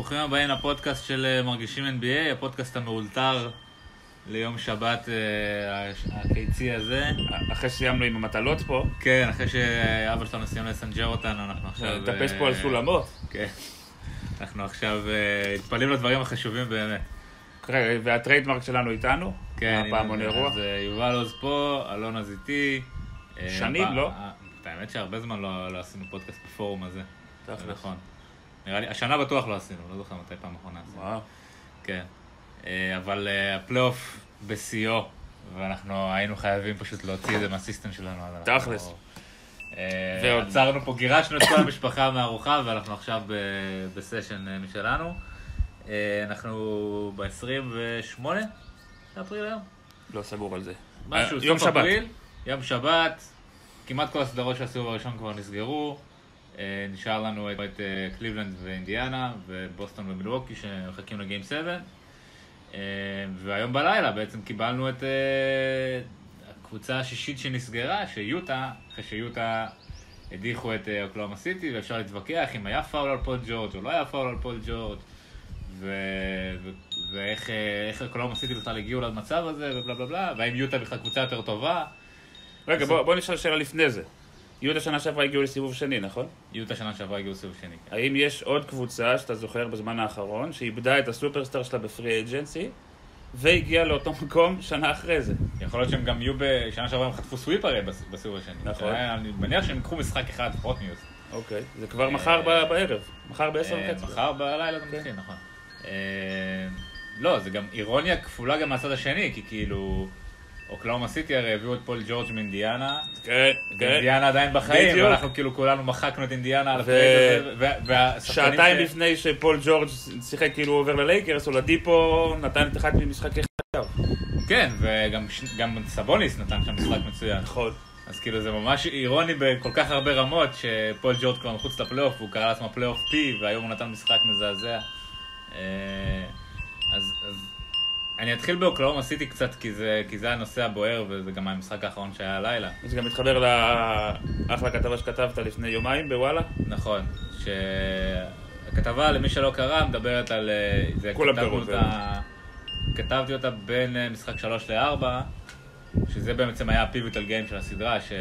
וברוכים הבאים לפודקאסט של אה, מרגישים NBA, הפודקאסט המאולתר ליום שבת אה, הקיצי הזה. אחרי שסיימנו עם המטלות פה, כן, אחרי שאבא שלנו סיים לסנג'ר אותנו, אנחנו עכשיו... נטפס אה, פה על סולמות. כן. אנחנו עכשיו מתפנים לדברים החשובים באמת. וה trademark שלנו איתנו? כן, הפעמון אירוע? אז יובל עוז פה, אלון אז איתי. שנים, לא? האמת שהרבה זמן לא לא עשינו פודקאסט בפורום הזה. נכון. נראה לי, השנה בטוח לא עשינו, לא זוכר מתי פעם אחרונה עשינו. וואו. כן. אה, אבל אה, הפלייאוף בשיאו, ואנחנו היינו חייבים פשוט להוציא את זה מה system שלנו. תכלס. אה, ועוד- עצרנו פה, גירשנו את כל המשפחה מהארוחה, ואנחנו עכשיו בסשן אה, משלנו. אה, אנחנו ב-28 באפריל היום. לא סגור על זה. משהו, אה, יום שבת. יום שבת, כמעט כל הסדרות של הסיבוב הראשון כבר נסגרו. אה, נשאר לנו את, את אה, קליבלנד ואינדיאנה, ובוסטון ומילווקי שמחכים ל game 7. אה, והיום בלילה בעצם קיבלנו את הקבוצה השישית שנסגרה, שיוטה, אחרי שיוטה הדיחו את אוקלהומה סיטי, ואפשר להתווכח אם היה פאול על פול ג'ורג' או לא היה פאול על פול ג'ורג'. ו... ו... ואיך איך אוקלהומה סיטי בכלל הגיעו למצב הזה, ובלה בלה בלה, והאם יוטה בכלל קבוצה יותר טובה. רגע, בוא בוא נשאל שאלה לפני זה. יוטה שנה שעברה הגיעו לסיבוב שני, נכון? יוטה שנה שעברה הגיעו סיבוב שני. כן. האם יש עוד קבוצה שאתה זוכר בזמן האחרון, שאיבדה את ה superstar שלה ב free agency, והגיעה לאותו מקום שנה אחרי זה? יכול להיות שהם גם יהיו בשנה שעברה הם חטפו sweep הרי בס- בסיבוב השני. נכון. אני מניח שהם ייקחו משחק אחד, פחות ניוז. אוקיי. זה כבר מחר ב- בערב. מחר בעשר אה, וחצי. מחר בלילה זה כן. מתחיל, נכון. אה, לא, זה גם אירוניה כפולה גם מהצד השני, כי כאילו, אוקלהומה סיטי הרי הביאו את פול ג'ורג' מאינדיאנה, כן, כן. ואינדיאנה עדיין בחיים, בדיוק. ואנחנו כאילו כולנו מחקנו את אינדיאנה על ה trade הזה, שעתיים ש- לפני שפול ג'ורג' שיחק כאילו עובר ללייקרס, אולדיפו נתן את אחד ממשחקי חייו. כן, וגם סבוניס נתן שם משחק מצוין. נכון. אז כאילו זה ממש אירוני בכל כך הרבה רמות, שפול ג'ורג' כבר מחוץ לפלייאוף, והוא קרא לעצמו Playoff P, והיום הוא נתן משחק מזעזע. אה, אז, אז אני אתחיל באוקלאומה סיטי קצת, כי זה, כי זה הנושא הבוער, וזה גם המשחק האחרון שהיה הלילה. זה גם מתחבר לאחלה כתבה שכתבת לפני יומיים בוואלה. נכון, שהכתבה, למי שלא קרא, מדברת על... אה, זה כולם קראו, אותה, כתבתי אותה בין אה, משחק 3 ל-4, שזה בעצם היה הפיבוטל גיים של הסדרה, ש...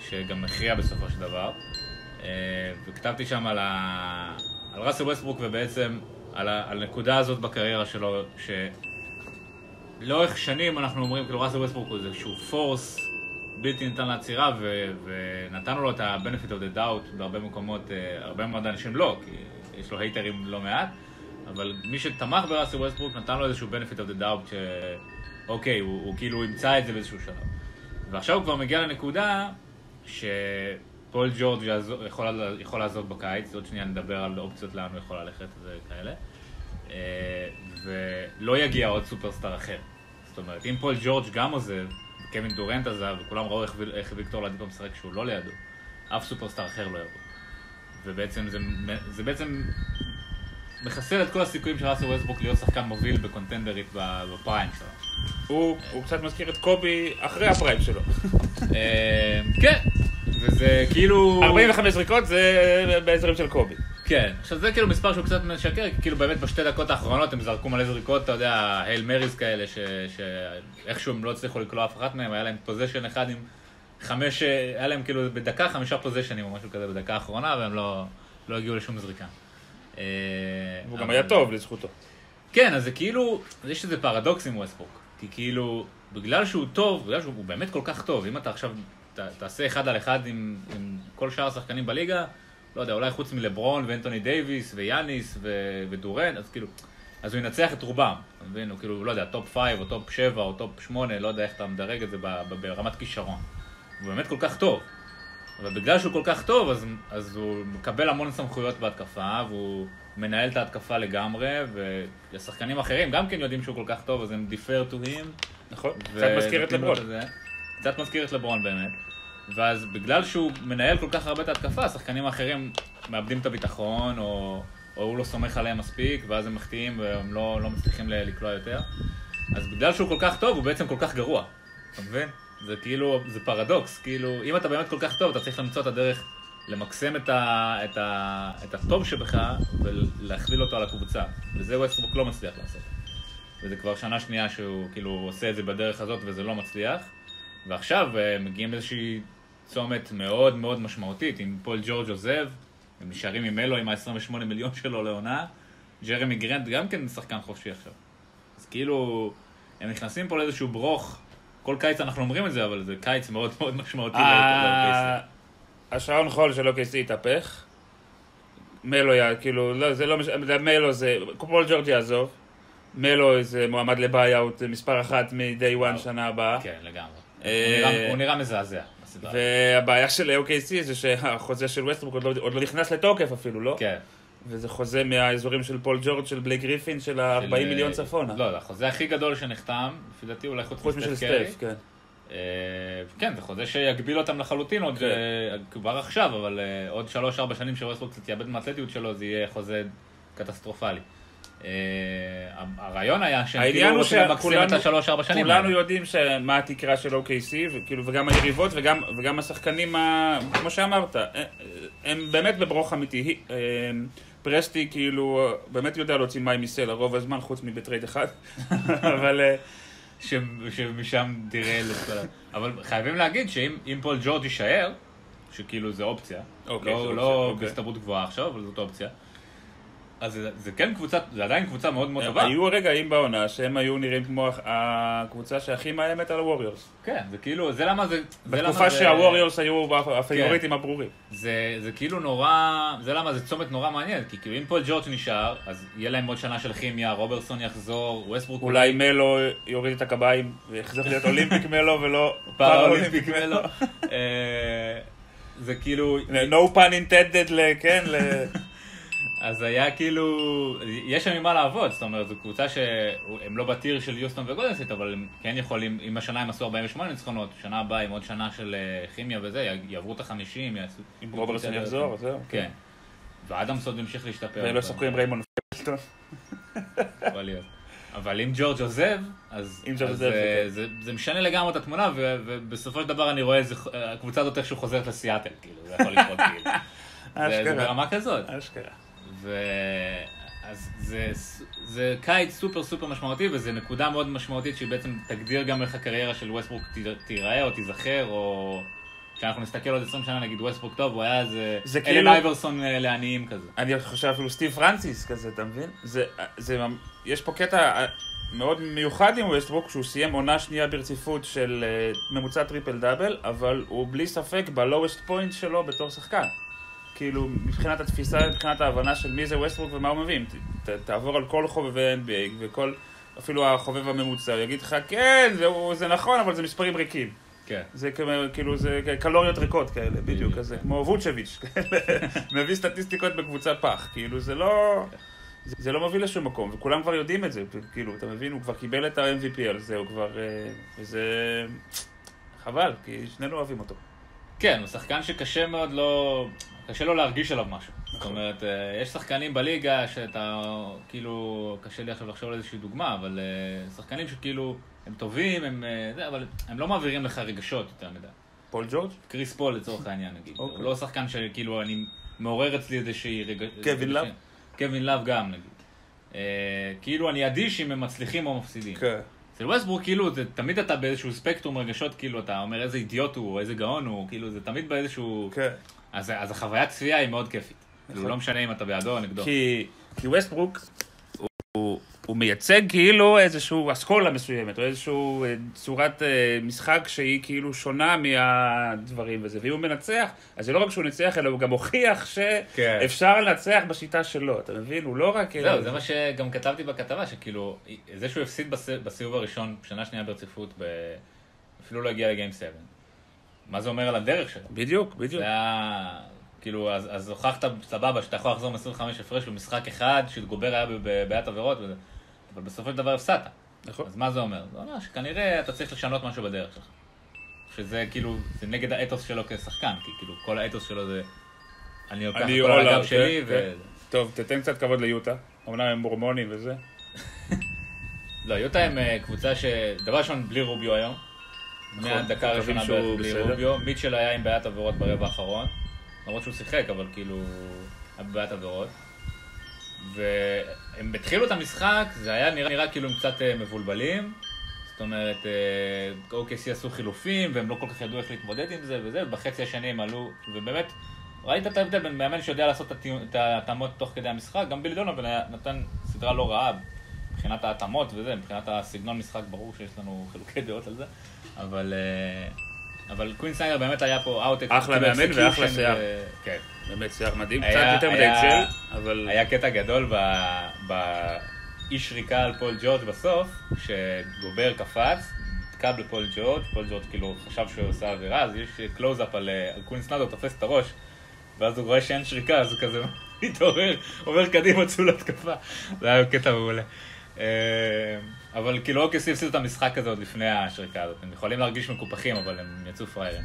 שגם הכריע בסופו של דבר. אה, וכתבתי שם על, ה... על ראסל ווסטברוק ובעצם על, הנקודה הזאת בקריירה שלו, שלאורך שנים אנחנו אומרים, כאילו ראסל ווסטברוק הוא איזשהו force בלתי ניתן לעצירה, ו... ונתנו לו את ה-benefit of the doubt בהרבה מקומות, אה, הרבה מאוד אנשים לא, כי יש לו הייטרים לא מעט, אבל מי שתמך בראסל ווסטברוק נתן לו איזשהו benefit of the doubt, שאוקיי, הוא, הוא כאילו ימצא את זה באיזשהו שלב. ועכשיו הוא כבר מגיע לנקודה שפול ג'ורג' יכול, יכול לעזוב בקיץ, עוד שנייה נדבר על אופציות לאן הוא יכול ללכת וכאלה, ולא יגיע עוד סופרסטאר אחר. זאת אומרת, אם פול ג'ורג' גם עוזב, קווין דורנט עזב, וכולם ראו איך, איך ויקטור אולדיפו משחק שהוא לא לידו, אף סופרסטאר אחר לא יבוא. ובעצם זה, זה בעצם מחסל את כל הסיכויים של ראסל ווסטברוק להיות שחקן מוביל בקונטנדרית ב prime שלו. הוא הוא קצת מזכיר את קובי אחרי הפריים שלו. אה, כן, וזה כאילו... 45 זריקות זה באזורים של קובי. כן, עכשיו זה כאילו מספר שהוא קצת משקר, כי כאילו באמת בשתי דקות האחרונות הם זרקו מלא זריקות, אתה יודע, הייל מריז כאלה, ש- שאיכשהו הם לא הצליחו לקלוע אף אחת מהם, היה להם פוזיישן אחד עם חמש, היה להם כאילו בדקה חמישה פוזיישנים או משהו כזה בדקה האחרונה, והם לא, לא הגיעו לשום זריקה. אה, הוא גם היה טוב לזכותו. כן, אז זה כאילו, יש איזה פרדוקס עם ווסטברוק. כי כאילו, בגלל שהוא טוב, בגלל שהוא באמת כל כך טוב, אם אתה עכשיו ת, תעשה אחד על אחד עם, עם כל שאר השחקנים בליגה, לא יודע, אולי חוץ מלברון ואנטוני דייוויס ויאניס ו, ודוראנט, אז כאילו, אז הוא ינצח את רובם, אתה מבין? הוא כאילו, לא יודע, טופ 5 או טופ 7 או טופ 8, לא יודע איך אתה מדרג את זה ב- ב- ברמת כישרון. הוא באמת כל כך טוב. אבל בגלל שהוא כל כך טוב, אז, אז הוא מקבל המון סמכויות בהתקפה, והוא מנהל את ההתקפה לגמרי, והשחקנים אחרים גם כן יודעים שהוא כל כך טוב, אז הם defer to him. נכון? ו- קצת מזכיר את לברון. קצת מזכיר את לברון באמת. ואז בגלל שהוא מנהל כל כך הרבה את ההתקפה, השחקנים האחרים מאבדים את הביטחון, או, או הוא לא סומך עליהם מספיק, ואז הם מחטיאים והם לא, לא מצליחים לקלוע יותר. אז בגלל שהוא כל כך טוב, הוא בעצם כל כך גרוע. אתה מבין? זה כאילו, זה פרדוקס, כאילו, אם אתה באמת כל כך טוב, אתה צריך למצוא את הדרך למקסם את, ה, את, ה, את הטוב שבך ולהכליל אותו על הקבוצה. וזה ווסטברוק לא מצליח לעשות. וזה כבר שנה שנייה שהוא כאילו עושה את זה בדרך הזאת וזה לא מצליח. ועכשיו אה, מגיעים לאיזושהי צומת מאוד מאוד משמעותית, אם פול ג'ורג' עוזב, הם נשארים עם מלו עם ה-28 מיליון שלו לעונה, ג'רמי גרנט גם כן שחקן חופשי עכשיו. אז כאילו, הם נכנסים פה לאיזשהו ברוך, כל קיץ אנחנו אומרים את זה, אבל זה קיץ מאוד מאוד משמעותי. ה- השעון חול של OKC התהפך. מלו, יא- כאילו, לא, זה לא משנה, מלו זה, פול ג'ורג' יעזוב. מלו זה מועמד לבעיית מספר אחת מ-day one שנה הבאה. כן, לגמרי. אה, הוא הוא נראה מזעזע בסדרה. והבעיה של OKC זה שהחוזה של ווסטברוק עוד לא- עוד לא נכנס לתוקף אפילו, לא? כן. וזה חוזה מהאזורים של פול ג'ורג' של בלייק גריפין של ה-40 של, מיליון צפונה. לא, זה החוזה הכי גדול שנחתם, לפי דעתי אולי חוץ משל. סטף, כן. אה, כן, זה חוזה שיגביל אותם לחלוטין עוד כן. אה, כבר עכשיו, אבל אה, עוד 3-4 שנים שווסטברוק קצת יאבד מהאתלטיות שלו, זה יהיה חוזה קטסטרופלי. אה, הרעיון היה שהם כאילו רוצים למקסם את שכולנו השלוש-ארבע שנים כולנו. יודעים מה התקרה של OKC, וגם היריבות וגם, וגם השחקנים. כמו שאמרת, אה, הם באמת בברוך אמיתי. אה, פרסטי כאילו באמת יודע להוציא מים מסלע רוב הזמן, חוץ מבטרייד אחד, אבל אה, ש- שמשם תראה את כל ה... אבל חייבים להגיד שאם אם פול ג'ורג' יישאר, שכאילו זה אופציה, אוקיי, לא- לא אוקיי. בהסתברות גבוהה עכשיו, אבל זאת אופציה, אז זה- זה כן קבוצה, זה עדיין קבוצה מאוד מאוד טובה. היו רגעים בעונה שהם היו נראים כמו הקבוצה שהכי מאיימת על הווריורס. כן, זה כאילו, זה למה זה... זה בתקופה זה- שהווריורס היו הפייבוריטים הברורים. זה, זה כאילו נורא, זה למה זה צומת נורא מעניין, כי כאילו אם פול ג'ורג' נשאר, אז יהיה להם עוד שנה של כימיה, רוברסון יחזור, ווסטברוק אולי מלו יוריד את הקביים ויחזור להיות אולימפיק מלו ולא פאראלימפיק מלו. אה, זה כאילו, no pun intended, כן, אז היה כאילו, יש שם ממה לעבוד, זאת אומרת, זו קבוצה שהם לא בטיר של יוסטון וגולדנסט, אבל הם כן יכולים, אם השנה הם עשו 48 ניצחונות, שנה הבאה עם עוד שנה של אה, כימיה וזה, יעברו את החמישים, יעשו... אם רוברטסון יחזור, זהו. כן. ואדמס עוד ימשיך להשתפר. ולא ישחקו עם ריימון פלטון. יכול להיות. אבל אם ג'ורג' עוזב, אז, אם ג'ורג' אז עוזב, אה, כן. זה, זה משנה לגמרי את התמונה, ו, ובסופו של דבר אני רואה איזה, הקבוצה הזאת איכשהו חוזרת לסיאטל, כאילו, זה יכול לקרות, כאילו. זה, זה. ברמה כזאת. אשכרה. ו... אז זה, זה קיץ סופר סופר משמעותי, וזו נקודה מאוד משמעותית שהיא בעצם תגדיר גם איך הקריירה של ווסטברוק ת- תיראה או תיזכר, או כשאנחנו נסתכל עוד 20 שנה נגיד ווסטברוק טוב, הוא היה איזה זה אלן כאילו- אייברסון אה, לעניים כזה. אני חושב אפילו סטיב פרנסיס כזה, אתה מבין? זה, זה, יש פה קטע אה, מאוד מיוחד עם ווסטברוק, שהוא סיים עונה שנייה ברציפות של אה, ממוצע טריפל דאבל, אבל הוא בלי ספק ב lowest point שלו בתור שחקן. כאילו, מבחינת התפיסה, מבחינת ההבנה של מי זה ווסטברוק ומה הוא מבין. ת, תעבור על כל חובבי NBA וכל, אפילו החובב הממוצע, הוא יגיד לך, כן, זה, זה נכון, אבל זה מספרים ריקים. כן. זה כאילו, זה קלוריות ריקות כאלה, בדיוק כזה, כן. כמו ווצ'ביץ', מביא סטטיסטיקות בקבוצה פח, כאילו, זה לא... זה, זה לא מוביל לשום מקום, וכולם כבר יודעים את זה, כאילו, אתה מבין, הוא כבר קיבל את ה-MVP על זה, הוא כבר... אה, וזה... חבל, כי שנינו אוהבים אותו. כן, הוא שחקן שקשה מאוד לא... קשה לו להרגיש עליו משהו. זאת נכון. אומרת, אה, יש שחקנים בליגה שאתה, כאילו, קשה לי עכשיו לחשוב על איזושהי דוגמה, אבל אה, שחקנים שכאילו, הם טובים, הם... אה, זה, אבל הם לא מעבירים לך רגשות יותר מדי. פול ג'ורג'? קריס פול לצורך העניין נגיד. אוקיי. הוא לא שחקן שכאילו אני מעורר אצלי איזושהי רגע... קווין לאב? קווין לאב גם נגיד. אה, כאילו אני אדיש אם הם מצליחים או מפסידים. כן. אצל ווסטברוק כאילו זה תמיד אתה באיזשהו ספקטרום רגשות כאילו אתה אומר איזה אידיוט הוא או איזה גאון הוא כאילו זה תמיד באיזשהו כן. אז, אז החוויית צפייה היא מאוד כיפית. כאילו נכון. לא משנה אם אתה בעדו או נגדו. כי, כי ווסטברוק, הוא, הוא, הוא מייצג כאילו איזשהו אסכולה מסוימת, או איזשהו אה, צורת אה, משחק שהיא כאילו שונה מהדברים וזה. ואם הוא מנצח, אז זה לא רק שהוא ניצח, אלא הוא גם הוכיח כן. שאפשר לנצח בשיטה שלו, אתה מבין? הוא לא רק... זהו, זה מה שגם כתבתי בכתבה, שכאילו, זה שהוא הפסיד בס- בסיבוב הראשון, שנה שנייה ברציפות, ב... אפילו לא הגיע לגיים 7. מה זה אומר על הדרך שלו? בדיוק, בדיוק. זה היה, כאילו, אז, אז הוכחת, סבבה, שאתה יכול לחזור מ-25 הפרש במשחק אחד, שגובר היה בבעיית עבירות וזה, אבל בסופו של דבר הפסדת. נכון. אז מה זה אומר? זה אומר שכנראה אתה צריך לשנות משהו בדרך שלך. שזה כאילו, זה נגד האתוס שלו כשחקן, כי כאילו כל האתוס שלו זה, אני לוקח הכל על all הגב out, שלי, כן, ו... טוב, תתן קצת כבוד ליוטה. אמנם הם מורמונים וזה. לא, יוטה הם אה, קבוצה ש... דבר ראשון, בלי רוביו היום. נכון, מהדקה הראשונה בלי. רוביו. מיטשל היה עם בעיית עבירות ברבע האחרון. למרות שהוא שיחק, אבל כאילו, היה בבעיית עבירות. והם התחילו את המשחק, זה היה נראה, נראה כאילו הם קצת אה, מבולבלים. זאת אומרת, אה, OKC עשו חילופים, והם לא כל כך ידעו איך להתמודד עם זה וזה, ובחצי השני הם עלו, ובאמת, ראית את ההבדל בין מאמן שיודע לעשות את ההתאמות תוך כדי המשחק, גם בילי דונובל נתן סדרה לא רעה מבחינת ההתאמות וזה, מבחינת הסגנון משחק, ברור שיש לנו חילוקי דעות על זה, אבל... אה, אבל קווין סיידר באמת היה פה אאוט אחלה מאמן ואחלה שיער. כן. באמת שיער מדהים, קצת יותר מדי ג'ל, אבל... היה קטע גדול באי שריקה על פול ג'ורג' בסוף, שגובר קפץ, תקע בפול ג'ורג', פול ג'ורג' כאילו חשב שהוא עושה עבירה, אז יש קלוז-אפ על, אה, על קווין סניידר, תופס את הראש, ואז הוא רואה שאין שריקה, אז הוא כזה מתעורר, עובר קדימה, צאו להתקפה. זה היה קטע מעולה. אה, אבל כאילו אוקיי, הפסידו את המשחק הזה עוד לפני השריקה הזאת. הם יכולים להרגיש מקופחים, אבל הם יצאו פראיירים.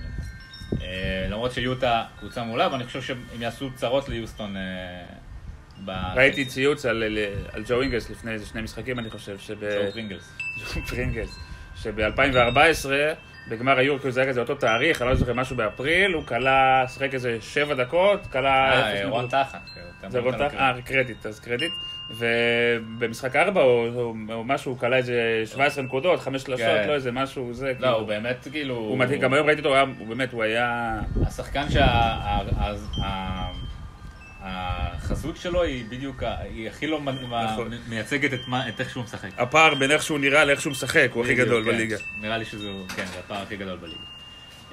אה, למרות שיוטה קבוצה מעולה, ואני חושב שהם יעשו צרות ליוסטון. אה, ראיתי ציוץ על, ג'ו אינגלס לפני איזה שני משחקים, אני חושב, שב... ג'ו פרינגלס. ג'ו פרינגלס, שב-2014, בגמר היורקו זה היה כזה אותו תאריך, אני לא זוכר משהו באפריל, הוא כלה, שיחק איזה שבע דקות, כלה... אה, רון. תחת. זה רון תחת? אה, קרדיט, אז קרדיט. ובמשחק ארבע או, או, או משהו, הוא כלה איזה 17 נקודות, חמש שלושות, כן. לא איזה משהו, זה לא, כאילו... הוא באמת כאילו... הוא מדהים, גם היום ראיתי אותו, הוא באמת, הוא היה... השחקן שהחזות שלו היא בדיוק, היא הכי לא נכון. מייצגת את איך שהוא משחק. הפער בין איך שהוא נראה לאיך שהוא משחק, הוא הכי בדיוק, גדול כן. בליגה. נראה לי שזה, כן, זה הפער הכי גדול בליגה.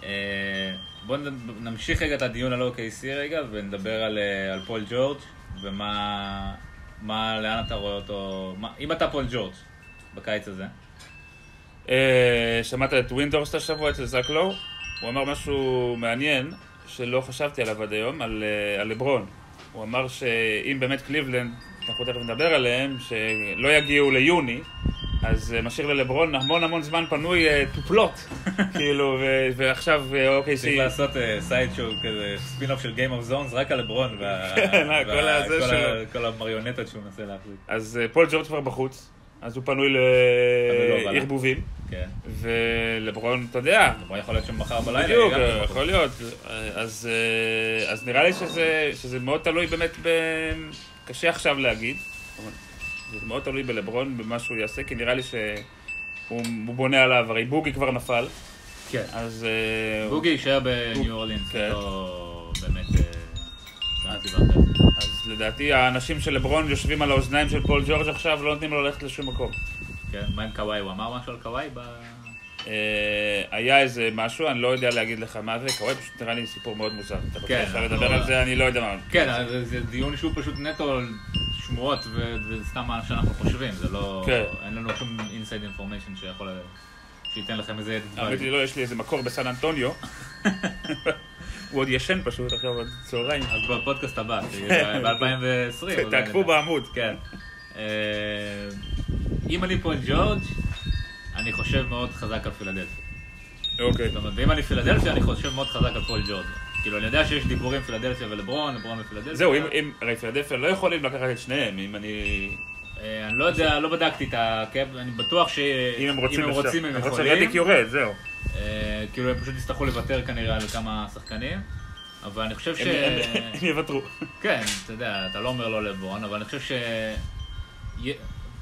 אה, בואו נמשיך רגע את הדיון על OKC רגע, ונדבר על, אה, על פול ג'ורג', ומה, מה, לאן אתה רואה אותו, מה, אם אתה פול ג'ורג' בקיץ הזה, אה, שמעת את ווינדורסט השבוע אצל זק לואו? הוא אמר משהו מעניין, שלא חשבתי עליו עד היום, על, אה, על לברון. הוא אמר שאם באמת קליבלנד, אנחנו תכף נדבר עליהם, שלא יגיעו ליוני, אז אה, משאיר ללברון המון המון זמן פנוי אה, to plot. כאילו, ועכשיו אה, אוקיי, צריך. לעשות סייד שואו כזה, ספין-אוף של Game of Zones רק על לברון, וה- כן, המריונטות שהוא מנסה להחזיק. אז אה, פול ג'ורג' כבר בחוץ, אז הוא פנוי. לערבובים, כן. ולברון, אתה יודע, לברון יכול להיות שם מחר בלילה. בדיוק, אה. יכול להיות. אה, אז, אה, אז נראה לי שזה, שזה מאוד תלוי באמת. קשה עכשיו להגיד. זה מאוד תלוי בלברון, במה שהוא יעשה, כי נראה לי שהוא הוא בונה עליו, הרי בוגי כבר נפל, כן. אז... אה, בוגי יישאר בניו אורלינס. לא באמת... אה. אז לדעתי האנשים של לברון יושבים על האוזניים של פול ג'ורג' עכשיו, לא נותנים לו ללכת לשום מקום. כן, מה עם קוואי? הוא אמר משהו על קוואי? ב- אה, היה איזה משהו, אני לא יודע להגיד לך מה זה, קורה פשוט נראה לי סיפור מאוד מוזר. אתה רוצה כן, לדבר על זה, אני לא יודע מה. כן, זה דיון שהוא פשוט נטו שמועות ו- וסתם מה שאנחנו חושבים, זה לא... כן. אין לנו שום inside information שיכול... שייתן לכם איזה... האמת היא, לא, יש לי איזה מקור בסן אנטוניו. הוא עוד ישן פשוט עכשיו עוד צהריים. אז בפודקאסט הבא, ב-2020. תעקבו בעמוד. כן. אה, אם אני פול ג'ורג', אני חושב מאוד חזק על פילדלפיה. אוקיי. זאת אומרת, ואם אני פילדלפיה, אני חושב מאוד חזק על פול ג'ורג'. כאילו, אני יודע שיש דיבורים פילדלפיה ולברון, לברון ופילדלפיה. זהו, אם- אם, הרי פילדלפיה לא יכולים לקחת את שניהם, אם אני... אה, אני לא יודע, לא בדקתי את ה cap, אני בטוח שאם אם הם רוצים, הם. רוצים הם יכולים. שרדיק יורד, זהו. אה, כאילו, הם פשוט יצטרכו לוותר כנראה על כמה שחקנים. אבל אני חושב ש... הם- יוותרו. כן, אתה יודע, אתה לא אומר לא לברון, אבל אני חושב ש...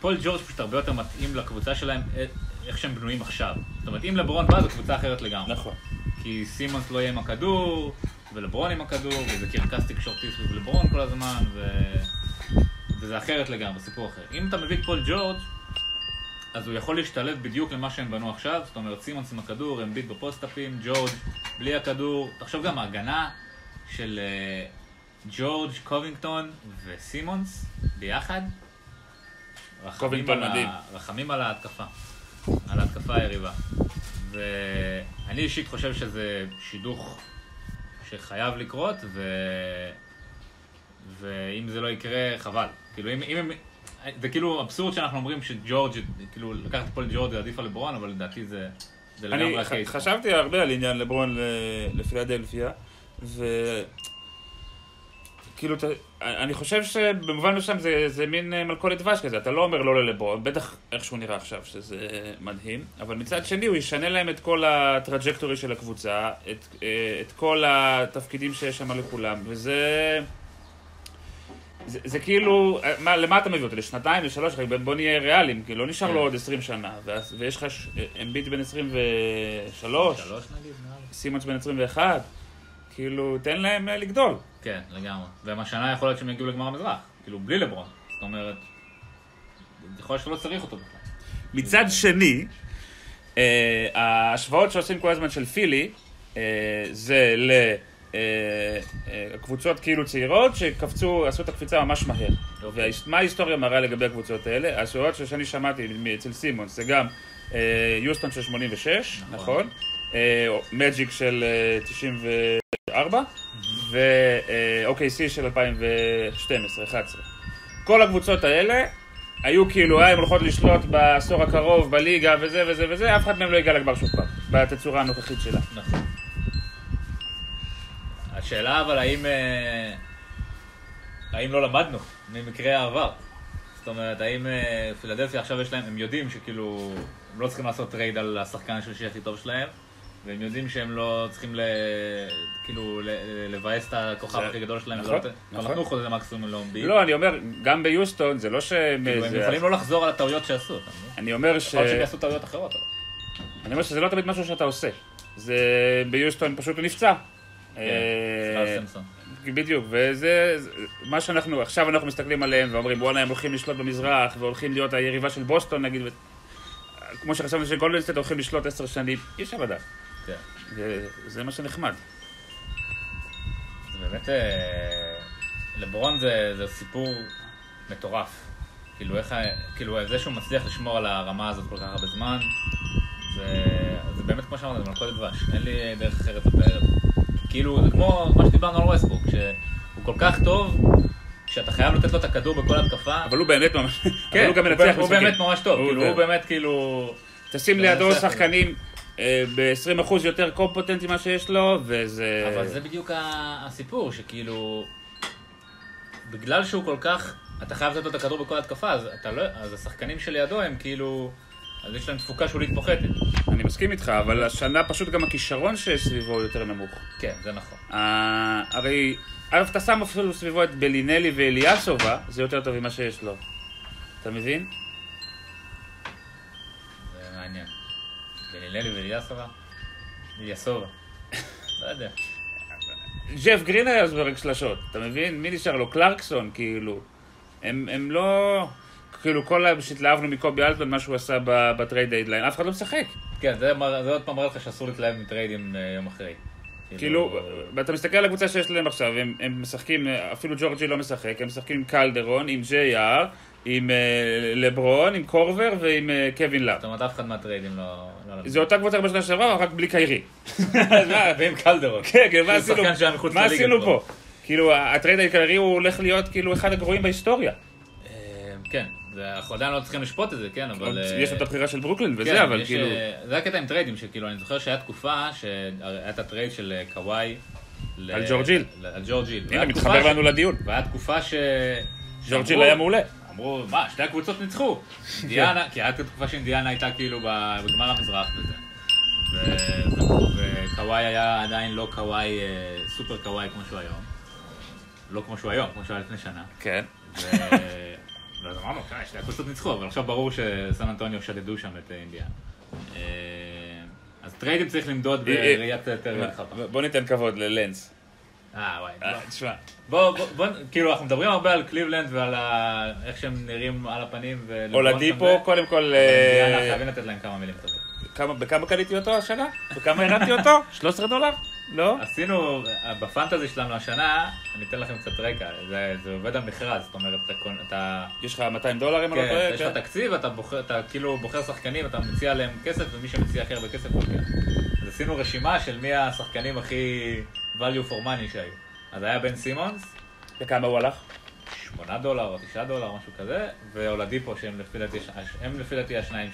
פול ג'ורג' פשוט הרבה יותר מתאים לקבוצה שלהם, אה, איך שהם בנויים עכשיו. זאת אומרת, אם לברון בא, זו קבוצה אחרת לגמרי. נכון. כי סימונס לא יהיה עם הכדור, ולברון עם הכדור, וזה קרקס תקשורתי סביב לברון כל הזמן, ו... וזה אחרת לגמרי, סיפור אחר. אם אתה מביא את פול ג'ורג', אז הוא יכול להשתלב בדיוק למה שהם בנו עכשיו, זאת אומרת סימונס עם הכדור, אמביט ב post-אפים, ג'ורג' בלי הכדור. תחשוב גם ההגנה של אה, ג'ורג', קובינגטון וסימונס ביחד. רחמים קובינגטון על ה- מדהים. רחמים על ההתקפה, על ההתקפה היריבה. ואני אישית חושב שזה שידוך שחייב לקרות, ו... ואם זה לא יקרה, חבל. כאילו, אם, אם הם... זה כאילו אבסורד שאנחנו אומרים שג'ורג', כאילו, לקחת את פול ג'ורג' זה עדיף על לברון, אבל לדעתי זה, זה אני. ח- חשבתי הרבה על עניין לברון לפילדלפיה, ו... כאילו, אתה- אני חושב שבמובן מסוים זה, זה מין אה, מלכודת דבש כזה, אתה לא אומר לא ללברון, בטח איך שהוא נראה עכשיו, שזה מדהים, אבל מצד שני הוא ישנה להם את כל ה trajectory של הקבוצה, את, אה, את כל התפקידים שיש שם לכולם, וזה... זה, זה כאילו, אה, מה, למה אתה מביא אותו? לשנתיים, לשלוש? בוא נהיה ריאליים, כי לא נשאר לו כן. עוד עשרים שנה, ואז- ויש לך אמביט בן עשרים ושלוש. סימונס בן עשרים ואחת, כאילו, תן להם אה, לגדול. כן, לגמרי. והם השנה יכול להיות שהם יגיעו לגמר המזרח, כאילו בלי לברון. זאת אומרת, יכול להיות שאתה לא צריך אותו בכלל. מצד שני, אה, ההשוואות שעושים כל הזמן של פילי, אה, זה לקבוצות כאילו צעירות שקפצו, עשו את הקפיצה ממש מהר. אוקיי. ומה ההיסטוריה מראה לגבי הקבוצות האלה? ההשוואות שאני שמעתי אצל סימונס זה גם יוסטון של 86, נכון. נכון? מג'יק של אה, 94, ו-OKC של 2012-2011. כל הקבוצות האלה היו כאילו, אה, הן הולכות לשלוט בעשור הקרוב בליגה וזה וזה וזה, אף אחד מהם לא הגיע לגמר שוב פעם, בתצורה הנוכחית שלה. נכון. השאלה אבל האם... אה, האם לא למדנו ממקרי העבר? זאת אומרת, האם אה, פילדלפיה עכשיו יש להם, הם יודעים שכאילו, הם לא צריכים לעשות trade על השחקן השלישי הכי טוב שלהם, והם יודעים שהם לא צריכים ל... כאילו, ל- לבאס את הכוכב הכי גדול שלהם, נכון, נכון. כבר נתנו חוזה מקסימום לאמביד. לא, אני אומר, גם ביוסטון זה לא שהם... כאילו, הם יכולים לא לחזור על הטעויות שעשו? אני אומר ש... יכול להיות שהם יעשו טעויות אחרות. אני אומר שזה לא תמיד משהו שאתה עושה. זה ביוסטון פשוט הוא נפצע. כן, אה. בדיוק, וזה זה- מה שאנחנו, עכשיו אנחנו מסתכלים עליהם ואומרים וואלה הם הולכים לשלוט במזרח והולכים להיות היריבה של בוסטון נגיד. כמו שחשבנו שגולדנסטייט הולכים לשלוט עשר שנים, אי אפשר לדעת. כן. וזה מה שנחמד. זה באמת... אה, לברון זה, זה סיפור מטורף. כאילו, איך... כאילו, זה שהוא מצליח לשמור על הרמה הזאת כל כך הרבה זמן, זה, זה באמת כמו שאמרת, זה מלכודת דבש. אין לי דרך אחרת לתאר את זה. כאילו, זה כמו מה שדיברנו על ווסטבורג, שהוא כל כך טוב, שאתה חייב לתת לו את הכדור בכל התקפה. אבל הוא באמת ממש, כן, הוא גם הוא, מנצח הוא. באמת ממש טוב. הוא כאילו, זה. הוא באמת כאילו... תשים הוא לידו מנצח. שחקנים ב-20% יותר קומפוטנטי ממה שיש לו, וזה... אבל זה בדיוק הסיפור, שכאילו, בגלל שהוא כל כך, אתה חייב לתת לו את הכדור בכל התקפה, אז, אתה לא, אז השחקנים שלידו הם כאילו, אז יש להם תפוקה שולית פוחתת. אני מסכים איתך, אבל השנה פשוט גם הכישרון שסביבו הוא יותר נמוך. כן, זה נכון. אה, הרי, אגב, אתה שם אפילו סביבו את בלינלי ואליאסובה, זה יותר טוב ממה שיש לו. אתה מבין? ובלינלי ואיליאסובה? איליאסובה. לא יודע. ג'ף גרין היה זורק שלשות, אתה מבין? מי נשאר לו? קלרקסון, כאילו. הם, הם לא... כאילו, כל ה... שהתלהבנו מקובי אלטמן, מה שהוא עשה ב- ב trade deadline, אף אחד לא משחק. כן, זה, מר- זה עוד פעם מראה לך שאסור להתלהב מטריידים אה, יום אחרי. כאילו, ואתה מסתכל על הקבוצה שיש להם עכשיו, הם, הם משחקים, אפילו ג'ורג' היל לא משחק, הם משחקים עם קלדרון, עם ג'יי-אר, עם אה, לברון, עם קורבר ועם אה, קווין לאב. זאת אומרת, אף אחד מהטריידים לא... לא זה אותה קבוצה בשנה שעברה, רק בלי קיירי. ועם קלדרון. כן, כן, מה עשינו? פה? כאילו, ה trade העיקרי הוא הולך להיות כאילו אחד הגרועים בהיסטוריה. אה, כן, אנחנו עדיין לא צריכים לשפוט את זה, כן, אבל... אה, יש את הבחירה של ברוקלין וזה, כן, אבל כאילו... אה, זה הקטע עם טריידים, שכאילו, אני זוכר שהיה תקופה שהיה את ה trade של קוואי. על ג'ורג' היל. על ג'ורג' היל. הנה, מתחבר לנו לדיון. והיה תקופה ש... ג'ורג' היל היה מעולה. אמרו, מה, שתי הקבוצות ניצחו. אינדיאנה, כי הייתה תקופה שאינדיאנה הייתה כאילו בגמר המזרח וזה. וקוואי היה עדיין לא קוואי, אה, סופר קוואי כמו שהוא היום. לא כמו שהוא היום, כמו שהוא היה לפני שנה. כן. ואז אמרנו, "אה, שתי הקבוצות ניצחו, אבל עכשיו ברור שסן אנטוניו שדדו שם את אה, אינדיאנה. אז טריידים צריך למדוד בראיית יותר רחבה. בוא ניתן כבוד ללנס. אה, וואי. אה, לא. תשמע, בוא, בוא, בוא, כאילו, אנחנו מדברים הרבה על קליבלנד ועל ה... איך שהם נראים על הפנים. אולדיפו, וזה, קודם כל... אה, אינדיאנה חייבים לתת להם כמה מילים טובות. כמה- בכמה קניתי אותו השנה? בכמה הרמתי אותו? 13 דולר? לא? עשינו, בפנטזי שלנו השנה, אני אתן לכם קצת רקע, זה, זה עובד על מכרז, זאת אומרת, אתה, אתה, יש לך 200 דולר אם אני לא כן, טועה? יש לך תקציב, אתה, בוחר, אתה כאילו בוחר שחקנים, אתה מציע להם כסף, ומי שמציע הכי הרבה כסף לוקח. עשינו רשימה של מי השחקנים הכי value for money שהיו. אז היה בן סימונס, בכמה הוא הלך? 8 דולר או 9 דולר, משהו כזה, ואולדיפו, שהם לפי דעתי, הם לפי דעתי השניים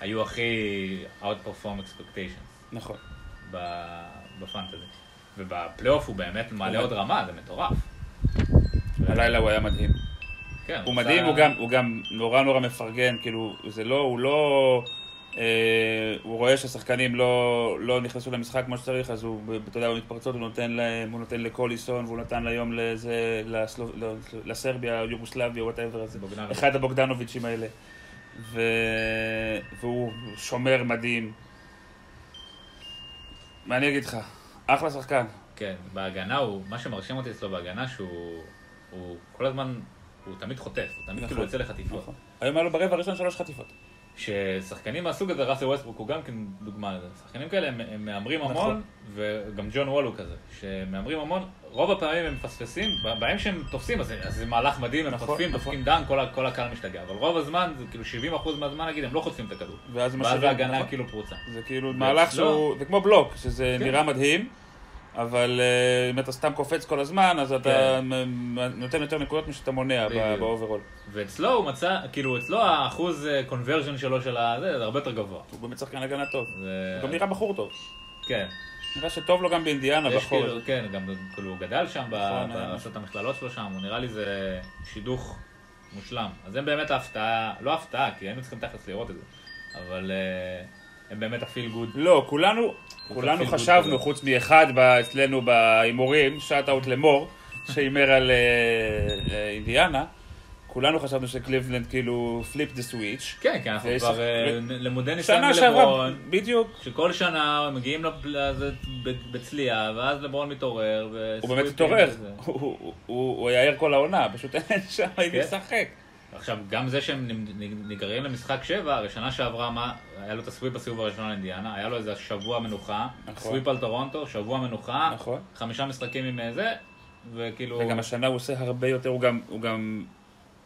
שהיו הכי outperform expectations נכון. בפנטזי. ובפלייאוף הוא באמת מעלה עוד רמה, זה מטורף. הלילה הוא היה מדהים. כן, הוא מדהים, הוא גם נורא נורא מפרגן, כאילו, זה לא, הוא לא... אה, הוא רואה שהשחקנים לא, לא נכנסו למשחק כמו שצריך, אז הוא, אתה יודע, במתפרצות הוא נותן להם, הוא נותן לקוליסון, והוא נתן היום לזה, לסלו, לא, לסרביה, יוגוסלביה, וואטאבר, זה בוגדנוביץ'. אחד הבוגדנוביצ'ים האלה. ו... והוא שומר מדהים. מה אני אגיד לך? אחלה שחקן. כן, בהגנה הוא, מה שמרשים אותי אצלו בהגנה שהוא הוא כל הזמן, הוא תמיד חוטף, הוא תמיד נכון. כאילו יוצא לחטיפות. נכון. היום היה לו ברבע הראשון שלוש חטיפות. ששחקנים מהסוג הזה, ראסל ווסטברוק הוא גם כן דוגמה לזה. שחקנים כאלה הם, הם מהמרים המון, נכון. וגם ג'ון וול הוא כזה, שמהמרים המון, רוב הפעמים הם מפספסים, בהם שהם תופסים, אז, אז זה מהלך מדהים, הם נכון, חוטפים, נכון. דופקים דן, כל, כל הקהל משתגע, אבל רוב הזמן, זה כאילו 70% מהזמן נגיד, הם לא חוטפים את הכדור. ואז ההגנה נכון. כאילו פרוצה. זה כאילו מהלך לא. שהוא, זה כמו בלוק, שזה כן. נראה מדהים, אבל אה, אם אתה סתם קופץ כל הזמן, אז אתה כן. נותן יותר נקודות משאתה מונע. ב overall. ואצלו הוא מצא, כאילו אצלו האחוז conversion שלו של הזה, זה הרבה יותר גבוה. הוא באמת שחקן הגנה טוב. הוא גם נראה בחור טוב. כן. נראה שטוב לו גם באינדיאנה בחור. כאילו, כן, גם כאילו הוא גדל שם, ב- נכון, לעשות את המכללות שלו שם, הוא נראה לי זה שידוך מושלם. אז הם באמת ההפתעה, לא הפתעה, כי היינו צריכים תכלס לראות את זה, אבל אה, הם באמת ה feel good. לא, כולנו, כולנו חשבנו. חוץ מאחד אצלנו בהימורים, shout out למור, שהימר על אה, אינדיאנה, כולנו חשבנו שקליבלנד כאילו flip the switch. כן, כי אנחנו כבר אה, למודי ניסיון שנה שעברה, בדיוק, שכל שנה מגיעים לפ- לזה בצליעה, ואז לברון מתעורר, הוא באמת התעורר. הוא- הוא- הוא הוא יער כל העונה, פשוט אין שם הייתי כן. לשחק. עכשיו, גם זה שהם נגררים למשחק שבע, הרי שנה שעברה, מה, היה לו את ה sweep בסיבוב הראשון על אינדיאנה, היה לו איזה שבוע מנוחה, נכון. sweep על טורונטו, שבוע מנוחה, נכון. חמישה משחקים עם אה, זה, וכאילו... וגם השנה הוא עושה הרבה יותר, הוא גם, הוא גם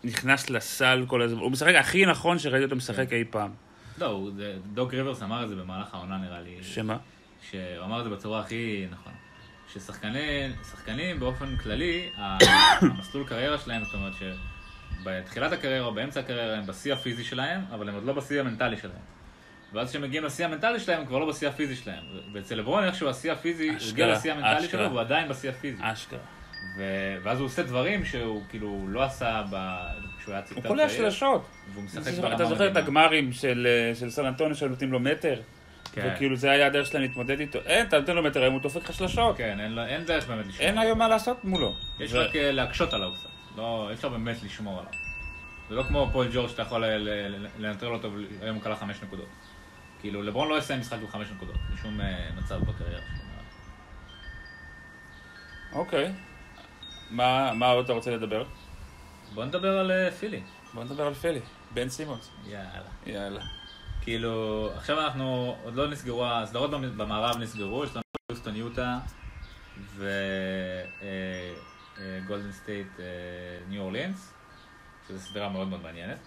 נכנס לסל כל הזמן, הוא משחק הכי נכון שראיתי אותו משחק כן. אי פעם. לא, זה- דוק ריברס אמר את זה במהלך העונה נראה לי, שמה? שהוא אמר את זה בצורה הכי נכונה. ששחקנים שחקנים באופן כללי, המסלול קריירה שלהם, זאת אומרת שבתחילת הקריירה או באמצע הקריירה הם בשיא הפיזי שלהם, אבל הם עוד לא בשיא המנטלי שלהם. ואז כשהם מגיעים לשיא המנטלי שלהם, הם כבר לא בשיא הפיזי שלהם. ואצל לברון איכשהו השיא הפיזי, הוא הגיע לשיא המנטלי. שלו, והוא עדיין בשיא הפיזי. אשכרה. ו- ואז הוא עושה דברים שהוא כאילו לא עשה ב... כשהוא היה הוא צעיר. קולע שלשות. והוא משחק אתה ברמה זוכר את מדהימה. הגמרים של אה, של סן אנטוניו שנותנים לו מטר? כן. וכאילו זה היה הדרך שלהם להתמודד איתו. אין, אתה נותן לו מטר, היום הוא דופק לך שלשות. כן, אין אין דרך באמת לשמור. אין היום מה לעשות מולו. יש ו- רק אה, להקשות עליו קצת. לא, אי אפשר באמת לשמור עליו. זה לא כמו פול ג'ורג' שאתה יכול לנטרל אותו, והיום הוא קלע חמש נקודות. כאילו, לברון לא יסיים משחק בחמש נקודות, בשום אה, מצב בקריירה. אוקיי. מה מה עוד אתה רוצה לדבר? בוא נדבר על אה, פילי. בוא נדבר על פילי. בן סימונס. יאללה. יאללה. כאילו, עכשיו אנחנו, עוד לא נסגרו, הסדרות במ- במערב נסגרו, יש לנו יוסטון יוטה וגולדן סטייט ניו אורלינס, שזו סדרה מאוד מאוד מעניינת.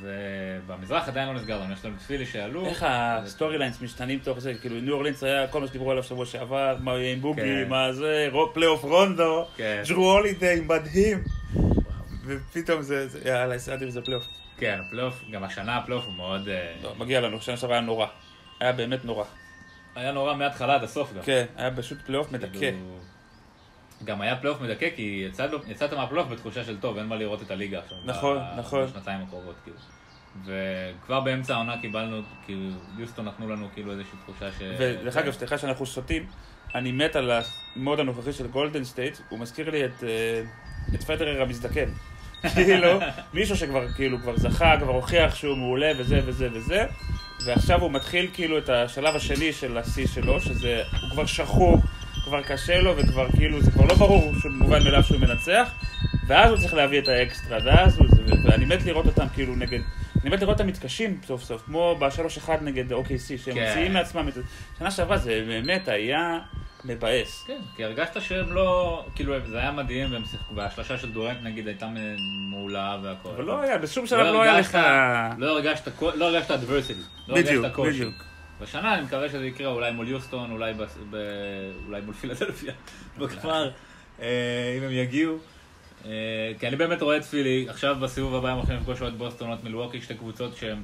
ובמזרח עדיין לא נסגר לנו, יש לנו את פילי שעלו. איך ה story lines משתנים תוך זה, כאילו ניו אורלינס היה כל מה שדיברו עליו שבוע שעבר, מה יהיה עם בוגי, כן. מה זה, פלייאוף רונדו, כן. ג'רו הולידיי, מדהים. ופתאום זה, יאללה, סעדים זה פלייאוף. כן, הפלייאוף, גם השנה הפלייאוף הוא מאוד... אה, לא, מגיע לנו, שנה שעברה היה נורא. היה באמת נורא. היה נורא מההתחלה עד הסוף גם. כן, היה פשוט פלייאוף מדכא. גם היה פלייאוף מדכא, כי יצאת, יצאת מהפלייאוף בתחושה של טוב, אין מה לראות את הליגה עכשיו. נכון, ב- נכון. בשנתיים הקרובות, כאילו. וכבר באמצע העונה קיבלנו, כאילו, יוסטון נתנו לנו כאילו איזושהי תחושה ש... ודרך אגב, סליחה שאנחנו סוטים, אני מת על ה mood הנוכחי של גולדן סטייט, הוא מזכיר לי את, אה, את פדרר המזדקן. כאילו, מישהו שכבר כאילו כבר זכה, כבר הוכיח שהוא מעולה וזה וזה וזה, ועכשיו הוא מתחיל כאילו את השלב השני של השיא שלו, שזה, הוא כבר שחוק, כבר קשה לו, וכבר כאילו, זה כבר לא ברור שהוא מובן מאליו שהוא מנצח, ואז הוא צריך להביא את האקסטרה, ואז הוא, ואני מת לראות אותם כאילו נגד, אני מת לראות אותם מתקשים סוף סוף, כמו ב-3-1 נגד OKC, שהם כן. מוציאים מעצמם את זה. שנה שעברה זה באמת היה מבאס. כן, כי הרגשת שהם לא... כאילו, זה היה מדהים, והם שיחקו, וההשלשה של דורנט נגיד הייתה מעולה והכל. אבל לא היה, בשום שלב לא היה לך... לא הרגשת, לא הרגשת adversity. לא בדיוק. בדיוק. בשנה אני מקווה שזה יקרה אולי מול יוסטון, אולי, בס- ב... אולי מול פילדלפיה, בגמר, אה, אם הם יגיעו. אה, כי אני באמת רואה את פילי, עכשיו בסיבוב הבא הם הולכים לפגוש עוד בוסטון, עוד מילווקי, שתי קבוצות שהן,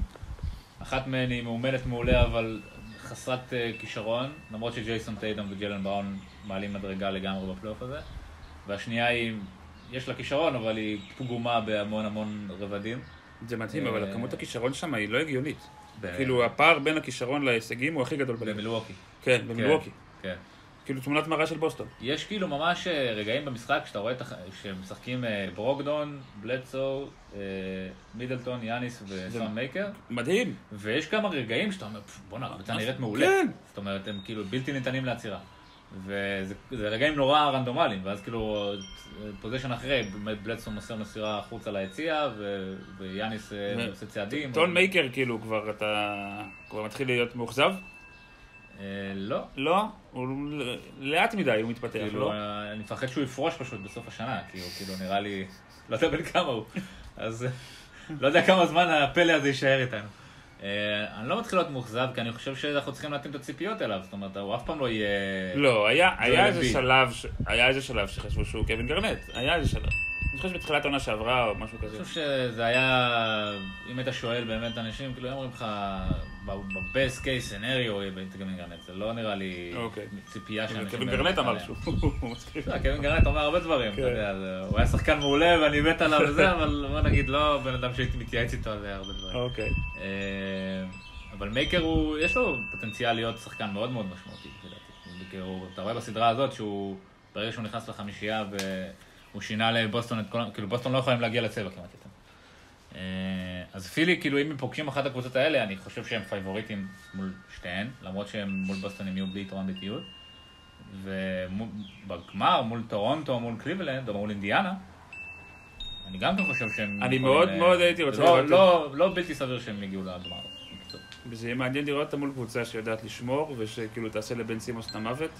אחת מהן היא מאומנת מעולה, אבל חסרת אה, כישרון, למרות שג'ייסון טייטום וג'לן בראון מעלים מדרגה לגמרי בפלייאוף הזה. והשנייה היא, יש לה כישרון, אבל היא פגומה בהמון המון רבדים. זה מדהים, אה, אבל כמות הכישרון שם היא לא הגיונית. ב- כאילו, הפער בין הכישרון להישגים הוא הכי גדול בליגה. במילווקי. כן, במילווקי. כן. כאילו, תמונת מראה של בוסטון. יש כאילו ממש אה, רגעים במשחק שאתה רואה את הח- שמשחקים אה, ברוקדון, בלדסו, אה, מידלטון, יאניס וסון מייקר, מדהים. ויש כמה רגעים שאתה אומר, "פפ, בואנה, הקבוצה נראית מעולה. כן. זאת אומרת, הם כאילו בלתי ניתנים לעצירה. וזה זה רגעים נורא רנדומליים, ואז כאילו פוזיישן אחרי, באמת בלדסון מוסר מסירה החוצה ליציע, ויאניס אה, עושה צעדים. טון מייקר, כאילו, כבר אתה... כבר מתחיל להיות מאוכזב? אה, לא. לא. הוא לאט מדי, הוא מתפתח, כאילו, לא? אה, אני מפחד שהוא יפרוש פשוט בסוף השנה, כי הוא כאילו נראה לי, לא יודע בן כמה הוא, אז לא יודע כמה זמן הפלא הזה יישאר איתנו. אה, אני לא מתחיל להיות מאוכזב, כי אני חושב שאנחנו צריכים להתאים את הציפיות אליו, זאת אומרת, הוא אף פעם לא יהיה... לא, היה, היה איזה. שלב, ש... היה איזה שלב שחשבו שהוא קווין גרנט, היה איזה שלב. אני חושב שבתחילת העונה שעברה או משהו כזה. אני חושב שזה היה, אם היית שואל באמת אנשים, כאילו, הם אומרים לך, ב-best case scenario, הייתי גם גרנט, זה לא נראה לי אוקיי. ציפייה אבל שאנשים... קווין גרנט אמר. שהוא הוא מסכים. לא, קווין גרנט אומר הרבה דברים, אתה כן. יודע, זה- הוא היה שחקן מעולה ואני מת עליו וזה, אבל בוא נגיד לא בן אדם שהייתי מתייעץ איתו על הרבה דברים. אוקיי. אה, אבל מייקר הוא, יש לו פוטנציאל להיות שחקן מאוד מאוד משמעותי, לדעתי. אתה רואה בסדרה הזאת שהוא, ברגע שהוא נכנס לחמישייה והוא שינה לבוסטון את כל, כאילו בוסטון לא יכולים להגיע לצבע כמעט יותר. אז פילי, כאילו אם הם פוגשים אחת הקבוצות האלה, אני חושב שהם פייבוריטים מול שתיהן, למרות שהם מול בוסטון הם יהיו בלי יתרון ביתיות. ובגמר, מול טורונטו, מול קליבלנד, או מול אינדיאנה, אני גם כן חושב שהם... אני מאוד אה, מאוד הייתי רוצה לא, לראות לא, לא בלתי סביר שהם יגיעו לגמר. וזה יהיה מעניין לראות אותה מול קבוצה שיודעת לשמור, ושכאילו תעשה לבן סימונס את המוות.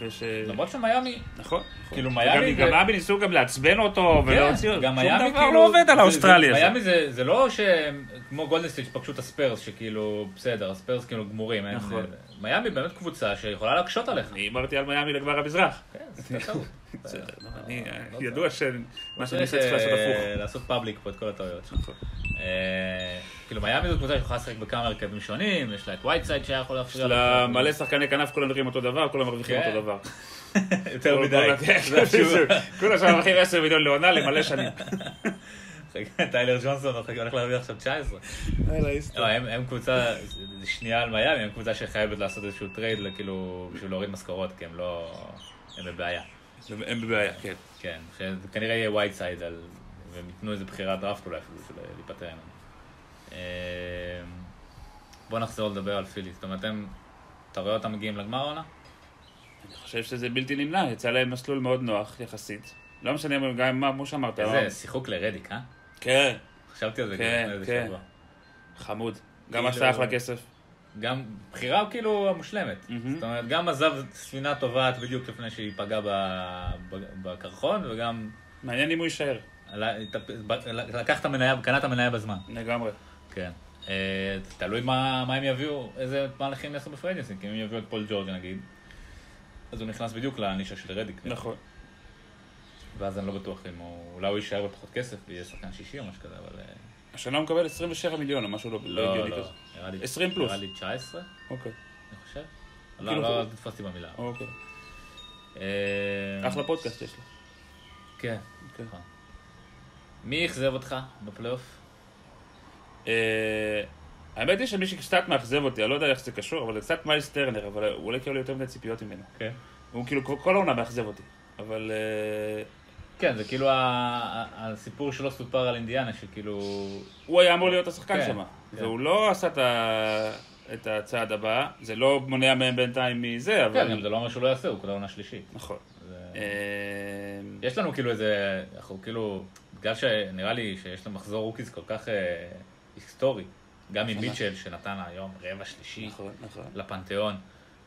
וש... למרות שמיאמי, נכון. נכון. כאילו, וגם- מיאמי גם מיאמי ניסו גם לעצבן אותו ולהוציא אותו. גם שום מיאמי דבר כאילו... לא עובד על האוסטרלי ה- הזה. מיאמי זה, זה לא שהם, כמו גולדן סטייט פגשו את הספיירס, שכאילו, בסדר, הספיירס כאילו גמורים. נכון. מיאמי באמת קבוצה שיכולה להקשות עליך. אני אמרתי על מיאמי לגמר המזרח. כן, זה טעות. בסדר, לא, אני, לא ידוע שמה שאני עושה צריך לעשות אה, הפוך. לעשות public פה את כל הטעויות. נכון. אה, כאילו מיאמי זו קבוצה שיכולה לשחק בכמה הרכבים שונים, יש לה את וייטסייד שהיה יכול יש להפריע. לה לך. מלא שחקני כנף, כולם נראים אותו דבר, כולם מרוויחים כן. אותו דבר. יותר מדי. כן. כולם שם מרוויחים 10 מיליון לעונה למלא שנים. טיילר ג'ונסון הולך להרוויח עכשיו 19. לא, הם, קבוצה, שנייה על מיאמי, הם קבוצה שחייבת לעשות איזשהו trade, כאילו, בשביל להוריד משכורות, כי הם לא... הם בבעיה. הם בבעיה, כן. כן, שזה כנראה יהיה וייטסייד. והם ייתנו איזה בחירת דראפט אולי אפילו, בשביל להיפטר ממנו. אה, בוא נחזור לדבר על פילי. זאת אומרת, הם... אתה רואה אותם מגיעים לגמר העונה? אני חושב שזה בלתי נמנע, יצא להם מסלול מאוד נוח יחסית. לא משנה גם מה, כמו שאמרת. איזה שיחוק לרדיק, אה? כן, חשבתי על זה כן, כן. שבוע. חמוד. גם כאילו- עשה אחלה כסף. גם בחירה כאילו המושלמת. מהמם. זאת אומרת, גם עזב ספינה טובעת בדיוק לפני שהיא פגעה בקרחון, וגם מעניין אם הוא יישאר. לקח את המניה, קנה את המניה בזמן. לגמרי. כן. אה, תלוי מה מה הם יביאו, איזה מהלכים יעשו בטריידים, כי אם הם יביאו את פול ג'ורג' נגיד, אז הוא נכנס בדיוק לנישה של רדיק. נכון. ואז אני לא בטוח אם הוא, אולי הוא יישאר בפחות כסף ויהיה שחקן שישי או משהו כזה, אבל... השנה הוא מקבל 27 מיליון או משהו לא לא לא, הגיוני לא, כזה. נראה לי- 20 פלוס. נראה לי 19, אוקיי. אני חושב. כאילו, לא, לא, תתפסתי במילה. אוקיי. אה, אחלה פודקאסט יש לו. כן. אוקיי. נכון. מי אכזב אותך בפלייאוף? אה, האמת היא שמי שקצת מאכזב אותי, אני לא יודע איך זה קשור, אבל זה קצת מיילס טרנר, אבל הוא עולה כאילו יותר מדי ציפיות ממנו. כן. הוא כאילו כל- כל העונה מאכזב אותי. אבל אה, כן, זה כאילו הסיפור שלא סופר על אינדיאנה, שכאילו... הוא היה אמור להיות השחקן כן, שם. כן. והוא לא עשה את ה- את הצעד הבא, זה לא מונע מהם בינתיים מזה, כן, אבל... גם זה לא אומר שהוא לא יעשה, הוא כבר עונה שלישית. נכון. זה- אה, יש לנו כאילו איזה, אנחנו כאילו, בגלל שנראה לי שיש לנו מחזור rookies כל כך אה, היסטורי, גם עם ממש. מיטשל שנתן היום רבע שלישי נכון, נכון. לפנתיאון,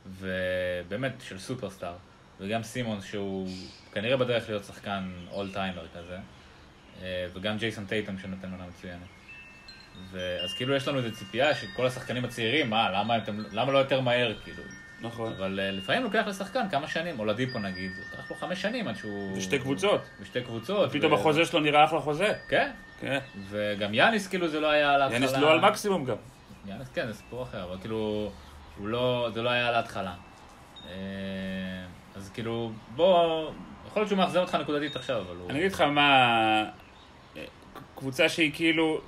ובאמת של סופרסטאר, וגם סימונס שהוא כנראה בדרך להיות שחקן אול טיימר כזה, אה, וגם ג'ייסון טייטם שנותן עונה מצוינת. ואז כאילו יש לנו איזו ציפייה שכל השחקנים הצעירים, מה, למה, אתם, למה לא יותר מהר, כאילו. נכון. אבל אה, לפעמים לוקח לשחקן כמה שנים, אולדיפו נגיד, לקח לו חמש שנים עד שהוא... ושתי קבוצות. בשתי קבוצות. פתאום ו- החוזה שלו נראה אחלה חוזה. כן, כן. וגם יאניס כאילו זה לא היה על ההתחלה. יאניס לא על מקסימום גם. יאניס כן, זה סיפור אחר, אבל כאילו, הוא לא, זה לא היה על ההתחלה. אה, אז כאילו, בוא, יכול להיות שהוא מאכזב אותך נקודתית עכשיו, אבל הוא... אני אגיד לך מה... קבוצה שהיא כאילו...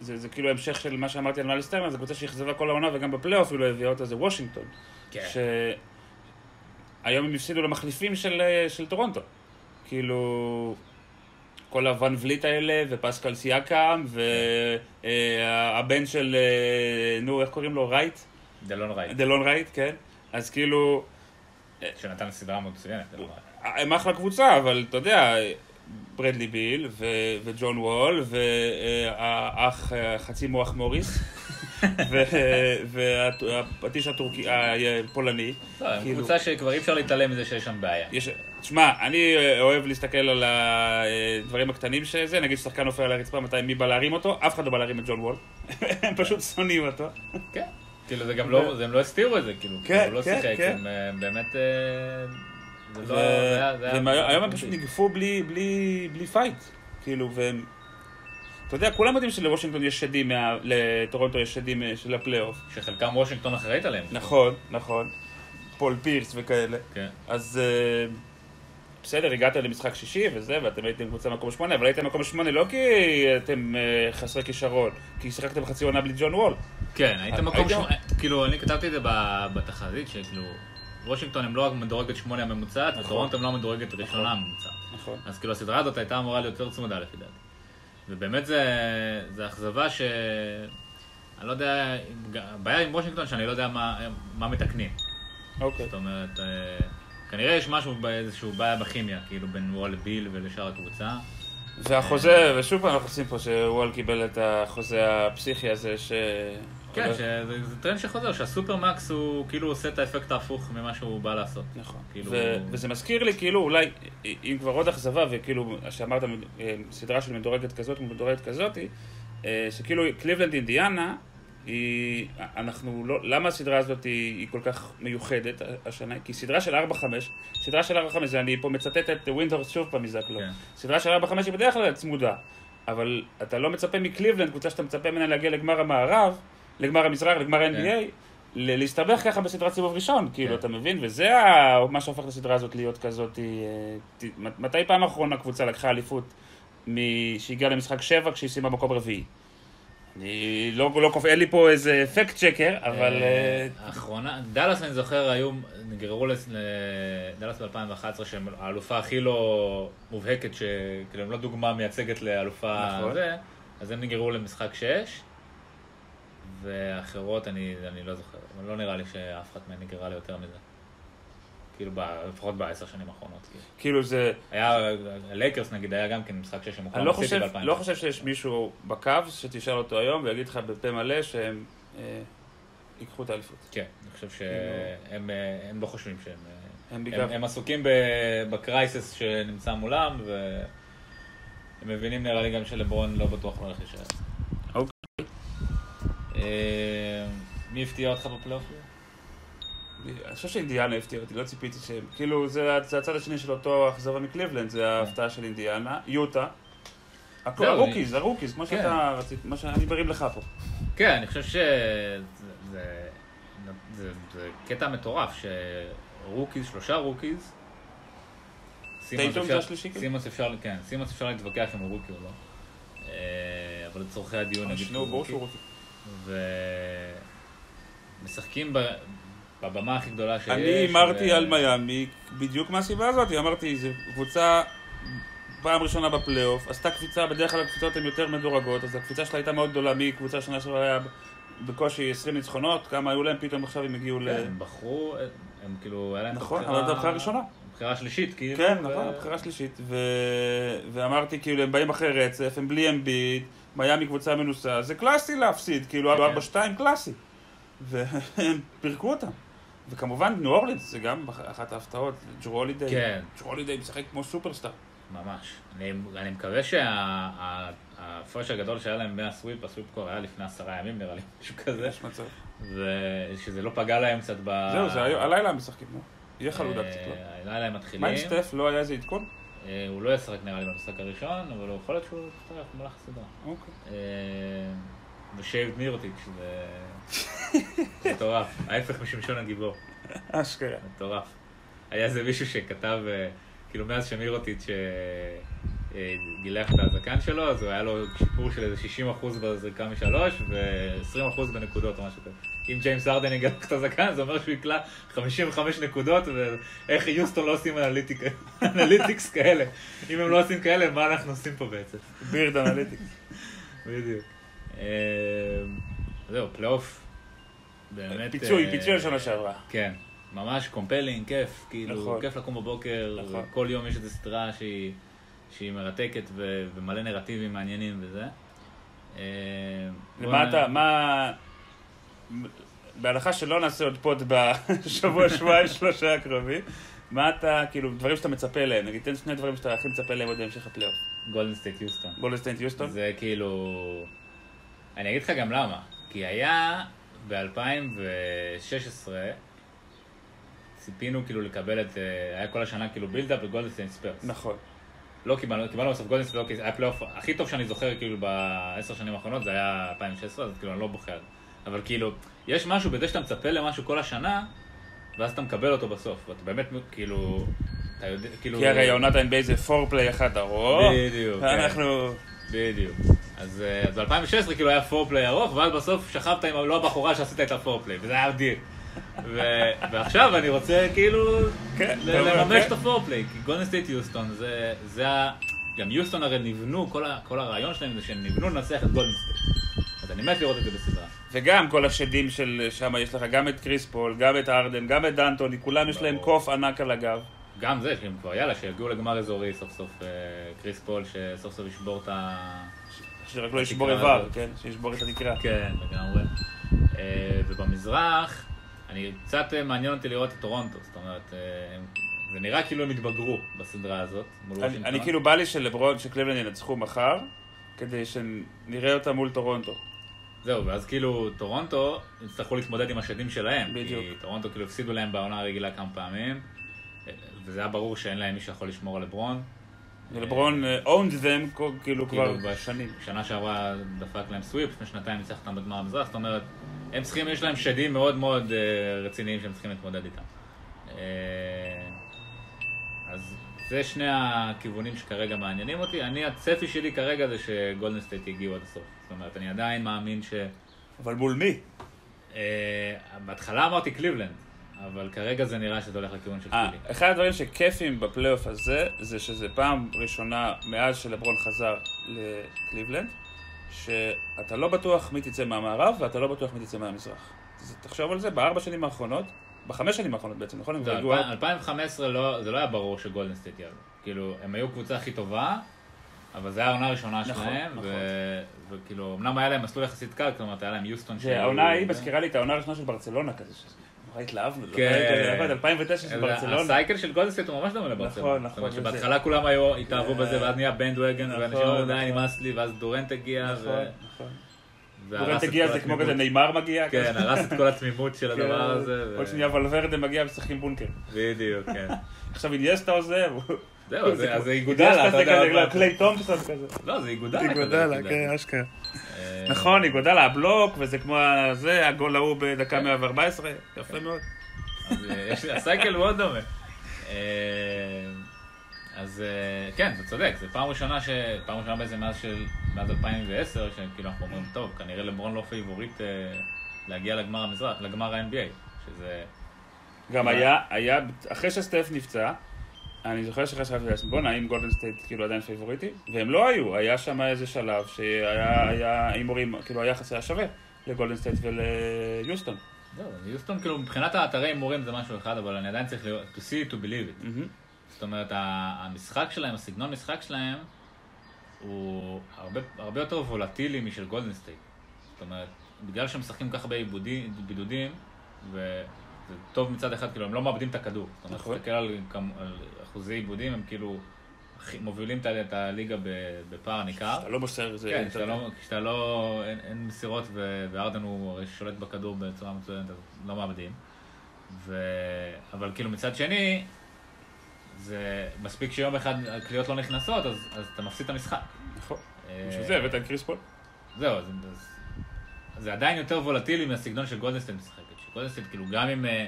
זה, זה כאילו המשך של מה שאמרתי על מיילס טרנר, זו קבוצה שאכזבה כל העונה וגם בפלייאוף היא לא הביאה אותה, זה וושינגטון. כן. שהיום הם הפסידו למחליפים של, של טורונטו. כאילו... כל הואן וליט האלה, ופסקל סיאקאם, והבן של, אה, נו, איך קוראים לו? רייט? דלון רייט. דלון רייט, כן. אז כאילו... שנתן סדרה מצוינת, דלון רייט. הם אחלה קבוצה, אבל אתה יודע, ברדלי ביל, ו- וג'ון וול, והאח, חצי מוח מוריס, והפטיש הטורקי, הפולני. לא, כאילו- קבוצה שכבר אי אפשר להתעלם מזה שיש שם בעיה. תשמע, אני אוהב להסתכל על הדברים הקטנים שזה, נגיד ששחקן נופל על הרצפה, מתי מי בא להרים אותו, אף אחד לא בא להרים את ג'ון וול. הם פשוט שונאים אותו. כן. כאילו זה גם לא, זה- הם לא הסתירו את זה, כאילו, כן, הוא לא כן, שיחק, כן. הם באמת, היום הם פשוט ניגפו בלי, בלי, בלי fight. כאילו, והם... אתה יודע, כולם יודעים שלוושינגטון יש שדים, לטורונטו יש שדים אה, של הפלייאוף. שחלקם וושינגטון אחראית עליהם. נכון, נכון. פול פירס וכאלה. כן. אז אה, בסדר, הגעת למשחק שישי וזה, ואתם הייתם קבוצה מקום שמונה, אבל הייתם מקום שמונה לא כי אתם אה, חסרי כישרון, כי שיחקתם חצי עונה בלי ג'ון וול. כן, היית אז מקום הייתם- שמונה, כאילו, אני כתבתי את זה בתחזית, שכאילו, וושינגטון הם לא מדורגת שמונה הממוצעת, נכון. וטורונטו הם לא מדורגת ראשונה הממוצעת. נכון. אז כאילו הסדרה הזאת הייתה אמורה להיות יותר צמודה לפי דעתי. ובאמת זה, זה אכזבה ש... אני לא יודע, הבעיה עם וושינגטון שאני לא יודע מה, מה מתקנים. אוקיי. זאת אומרת, אה, כנראה יש משהו, באיזשהו בעיה בכימיה, כאילו בין וול לביל ולשאר הקבוצה. והחוזה, ושוב פעם אנחנו עושים פה שוול קיבל את החוזה הפסיכי הזה ש... כן, שזה זה טרנד שחוזר, שהסופרמקס הוא כאילו עושה את האפקט ההפוך ממה שהוא בא לעשות. נכון. כאילו- ו- וזה מזכיר לי, כאילו, אולי, אם כבר עוד אכזבה, וכאילו, שאמרת, אה, סדרה של מדורגת כזאת ומדורגת כזאת, אה, שכאילו קליבלנד אינדיאנה, היא, אנחנו לא, למה הסדרה הזאת היא, היא כל כך מיוחדת השנה? כי סדרה של 4-5, סדרה של 4-5, אני פה מצטט את ווינדהורסט שוב פעם מזאק לואו. כן. סדרה של 4-5 היא בדרך כלל צמודה, אבל אתה לא מצפה מקליבלנד, קבוצה שאתה מצפה ממנה להגיע לגמר המערב, לגמר המזרח, לגמר ה-NBA, ל- להסתבך ככה בסדרת סיבוב ראשון, כאילו, כן. אתה מבין? וזה מה שהופך את הסדרה הזאת להיות כזאת. אה, מתי פעם אחרונה קבוצה לקחה אליפות מ- שהגיעה למשחק שבע כשהיא סיימה מקום רביעי? אני לא, לא קופא, אין לי פה איזה fact checker, אבל... אה, האחרונה, דאלאס אני זוכר, היו, נגררו לדאלאס ב-2011, שהם האלופה הכי לא מובהקת, שכאילו הם לא דוגמה מייצגת לאלופה נכון. זה, אז הם נגררו למשחק 6, ואחרות אני, אני לא זוכר, לא נראה לי שאף אחת מהן נגררה ליותר מזה. כאילו, ב, לפחות בעשר שנים האחרונות. כאילו. כאילו זה... היה, לייקרס נגיד, היה גם כן משחק 6 שמוכן אני לא חושב, לא חושב שיש מישהו בקו שתשאל אותו היום ויגיד לך בפה מלא שהם אה, ייקחו את האליפות. כן, אני חושב שהם אה, הם לא חושבים שהם... אה, הם הם, בגלל... הם עסוקים ב- בקרייסס שנמצא מולם, והם מבינים נראה לי גם שלברון לא בטוח לא הולך להישאר. אוקיי. אה, מי הפתיע אותך בפלייאוף? אני חושב שאינדיאנה הפתיע אותי, לא ציפיתי שהם... כאילו, זה, זה הצד השני של אותו אכזבה מקליבלנד, זה ההפתעה של אינדיאנה. יוטה. הכל, הרוקיז, הרוקיז, כמו כן. שאתה רצית, מה שאני מרים לך פה. כן, אני חושב שזה זה, זה, זה קטע מטורף, שרוקיז, שלושה רוקיז, סימונס טייטום אפשר- כן, סימונס אפשר להתווכח אם הוא רוקי או לא. אה, אבל לצורכי הדיון נגיד שהוא רוקי. ומשחקים. בבמה הכי גדולה שיש. אני הימרתי ו- על מיאמי בדיוק מהסיבה הזאת, אמרתי, זו קבוצה פעם ראשונה בפלייאוף, עשתה קפיצה, בדרך כלל הקפיצות הן יותר מדורגות, אז הקפיצה שלה הייתה מאוד גדולה מקבוצה שנה שעברה היה בקושי 20 ניצחונות, כמה היו להם, פתאום עכשיו הם הגיעו ל... כן, הם בחרו, הם כאילו, היה להם נכון, הבחירה- אבל זו הבחירה הראשונה. הבחירה שלישית, כאילו. כן, ו- נכון, הבחירה שלישית, ו... ואמרתי, כאילו, הם באים אחרי רצף, הם בלי אמביט, מיאמי קבוצה מנוסה, זה קלאסי להפסיד, כאילו, כן. 4-2 קלאסי. והם פירקו אותם. וכמובן, ניו אורלינס, זה גם אחת ההפתעות, ג'רו הולידיי. כן. ג'רו הולידיי משחק כמו סופרסטאר. ממש. אני, אני מקווה שההפרש הגדול שהיה להם מהסוויפ, הסוויפ כבר היה לפני עשרה ימים נראה לי, משהו כזה, יש מצב. ושזה לא פגע להם קצת ב... זהו, זה היום- הלילה הם משחקים, נו. יהיה חלודה קצת, לא? אה, הלילה הם מתחילים. מה עם סטף? לא היה איזה עדכון? אה, הוא לא ישחק נראה לי במשחק הראשון, אבל הוא יכול להיות שהוא יצטרף במהלך הסדרה. אוקיי. אה, ו shaved מירוטיץ', זה זה מטורף. ההפך משמשון הגיבור. אשכרה. מטורף. היה איזה מישהו שכתב, אה, כאילו מאז שמירוטיץ' אה, גילח את הזקן שלו, אז הוא היה לו שיפור של איזה 60% בזריקה משלוש ו-20% בנקודות או משהו כזה. אם ג'יימס הארדן יגלח את הזקן, זה אומר שהוא יקלע 55 נקודות, ואיך יוסטון לא עושים analytic, analytics כאלה. אם הם לא עושים כאלה, מה אנחנו עושים פה בעצם? beard analytics. בדיוק. אה, זהו, פלייאוף. באמת... פיצוי, אה, פיצוי על שנה שעברה. כן. ממש compelling, כיף, כאילו, נכון. כיף לקום בבוקר, נכון. כל יום יש איזו סדרה שהיא, שהיא מרתקת ו- ומלא נרטיבים מעניינים וזה. אה, ומה נ- אתה, מה... בהנחה שלא נעשה עוד פוד בשבוע, שבועיים, שלושה הקרובים, מה אתה, כאילו, דברים שאתה מצפה להם, נגיד, תן שני דברים שאתה הכי מצפה להם עוד בהמשך הפלייאוף. גולדן סטייט יוסטון. גולדן סטייט יוסטון? זה כאילו... אני אגיד לך גם למה. כי היה ב-2016, ציפינו כאילו לקבל את... אה, היה כל השנה כאילו build-up לגולדן סטייט ספיירס. נכון. לא קיבלנו, קיבלנו בסוף גולדן סטייט, לא, היה פלייאוף הכי טוב שאני זוכר כאילו בעשר שנים האחרונות, זה היה 2016, אז כאילו אני לא בוחר. אבל כאילו, יש משהו בזה שאתה מצפה למשהו כל השנה, ואז אתה מקבל אותו בסוף. ואתה באמת כאילו, אתה יודע, כאילו... כי הרי עונת ה-NBA זה פורפליי אחד ארוך. בדיוק, כן. אנחנו... בדיוק. אז אה, אז ב-2016 כאילו היה פורפליי ארוך, ואז בסוף שכבת עם לא הבחורה שעשית את הפורפליי, וזה היה אדיר. ועכשיו אני רוצה כאילו כן, לממש כן. את הפורפליי, כי גולדן סטייט יוסטון זה, ה... גם יוסטון הרי נבנו, כל, הרעיון שלהם זה שהם נבנו לנצח את גולדן סטייט. אז אני מת לראות את זה בסדרה. וגם כל השדים של שם יש לך גם את קריס פול, גם את הארדן, גם את דנטוני, כולם יש להם. קוף ענק על הגב. גם זה, שהם כבר יאללה, שיגיעו לגמר אזורי סוף סוף, אה, קריס פול שסוף סוף ישבור את ה... שרק לא ישבור איבר. כן? שישבור את התקרה. כן, לגמרי. אה, ובמזרח, אני קצת אה, מעניין אותי לראות את טורונטו, זאת אומרת, אה, זה נראה כאילו הם התבגרו בסדרה הזאת. אני, כאילו בא לי שלברון, שקליבלנד ינצחו מחר, כדי שנראה אותם מול טורונטו. זהו, ואז כאילו טורונטו יצטרכו להתמודד עם השדים שלהם. בדיוק. כי טורונטו כאילו הפסידו להם בעונה הרגילה כמה פעמים, וזה היה ברור שאין להם מי שיכול לשמור על לברון. ולברון אה, owned them כל- כאילו כבר בש- שנים. שנה שעברה דפק להם סוויפ, לפני שנתיים ניצח אותם בגמר המזרח, זאת אומרת, הם צריכים, יש להם שדים מאוד מאוד אה, רציניים שהם צריכים להתמודד איתם. אה, אז זה שני הכיוונים שכרגע מעניינים אותי. אני, הצפי שלי כרגע זה שגולדן סטייט יגיעו עד הסוף. זאת אומרת, אני עדיין מאמין ש... אבל מול מי? אה, בהתחלה אמרתי קליבלנד, אבל כרגע זה נראה שזה הולך לכיוון של אה, פילי. אחד הדברים שכיפים בפלייאוף הזה, זה שזה פעם ראשונה מאז שלברון חזר לקליבלנד, שאתה לא בטוח מי תצא מהמערב ואתה לא בטוח מי תצא מהמזרח. תחשוב על זה, בארבע שנים האחרונות, בחמש שנים האחרונות בעצם, נכון? כבר לא, הגיעו עד- 2015 לא, זה לא היה ברור שגולדן סטייט יעלו. כאילו, הם היו קבוצה הכי טובה, אבל זו הייתה העונה הראשונה נכון, שלהם, נכון. ו- וכאילו, אמנם היה להם מסלול יחסית קל, כלומר, היה להם יוסטון זה העונה ההיא מזכירה לי את העונה הראשונה של ברצלונה כזה, שנורא התלהבנו, כן. 2009 של ברצלונה. ה cycle של גולדן סטייט הוא ממש דומה לברצלונה. נכון, נכון, שבהתחלה כולם היו, התאהבו אה, בזה, ואז נהיה bandwagon, ואנשים אמרו די, נכון. נמאס לי, ואז דורנט הגיע, נכון, נכון. דורנט הגיע זה כמו. כזה נאמר מגיע. כן. הרס את כל התמימות של הדבר הזה. עוד שנייה ולוורדה מגיע ומשחקים בונקר. בדיוק, כן. עכשיו איניאסטה עוזב. זהו, זה- זה איגודלה, אתה זה יודע. עוד קליי תומפסון כזה. לא, זה איגודלה. איגודלה. כן, אשכרה. אה, נכון, איגודלה, הבלוק, וזה כמו זה, הגול ההוא בדקה 114, יפה מאוד. אז אה, יש- הסייקל הוא מאוד דומה. אה, אז כן, אתה צודק, זו פעם ראשונה, ש... פעם ראשונה בעצם מאז, של... מאז 2010, שכאילו אנחנו אומרים, טוב, כנראה לברון לא פייבוריט להגיע לגמר המזרח, לגמר ה-NBA, שזה... גם היה, היה, אחרי שסטף נפצע, אני זוכר שחשבתי לעצמי, בואנה, האם גולדן סטייט כאילו עדיין פייבוריטי? והם לא היו, היה שם איזה שלב שהיה היה הימורים, כאילו היחס היה שווה לגולדן סטייט וליוסטון. זהו, יוסטון, כאילו, מבחינת האתרי הימורים זה משהו אחד, אבל אני עדיין צריך לראות, to see it to believe it. זאת אומרת, המשחק שלהם, הסגנון משחק שלהם, הוא הרבה, הרבה יותר וולטילי משל גולדן סטייט. זאת אומרת, בגלל שהם משחקים ככה בבידודים, בידודים, וזה טוב מצד אחד, כאילו, הם לא מאבדים את הכדור. זאת אומרת, נכון. תסתכל על, אחוזי איבודים, הם כאילו מובילים את הליגה בפער ניכר. אתה לא מוסר, זה... כן, כשאתה לא, כשאתה לא, אין, אין מסירות וארדן הוא שולט בכדור בצורה מצוינת, אז לא מאבדים. ו... אבל כאילו מצד שני, זה מספיק שיום אחד הקליעות לא נכנסות, אז, אז אתה מפסיד את המשחק. נכון. אה, בשביל זה הבאת את קריס פול. זהו, אז, זה עדיין יותר וולטילי מהסגנון של גולדן סטייט משחקת. שגולדן סטייט, כאילו, גם אם, אה,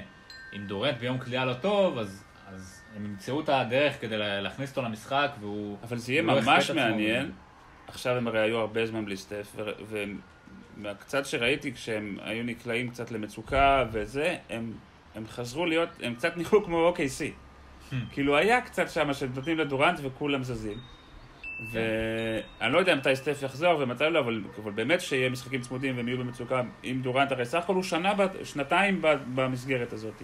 אם דורנט ביום קליעה לא טוב, אז אז הם ימצאו את הדרך כדי לה- להכניס אותו למשחק, והוא... אבל זה יהיה לא ממש עצמו. מעניין. עכשיו הם הרי היו הרבה זמן בלי סטף, ומהקצת שראיתי כשהם היו נקלעים קצת למצוקה וזה, הם, הם חזרו להיות, הם קצת נראו כמו OKC. כאילו היה קצת שם שנותנים לדורנט וכולם זזים. ואני לא יודע מתי סטף יחזור ומתי לא, אבל, אבל באמת שיהיה משחקים צמודים והם יהיו במצוקה עם דורנט, הרי סך הכל הוא שנה, שנתיים במסגרת הזאת.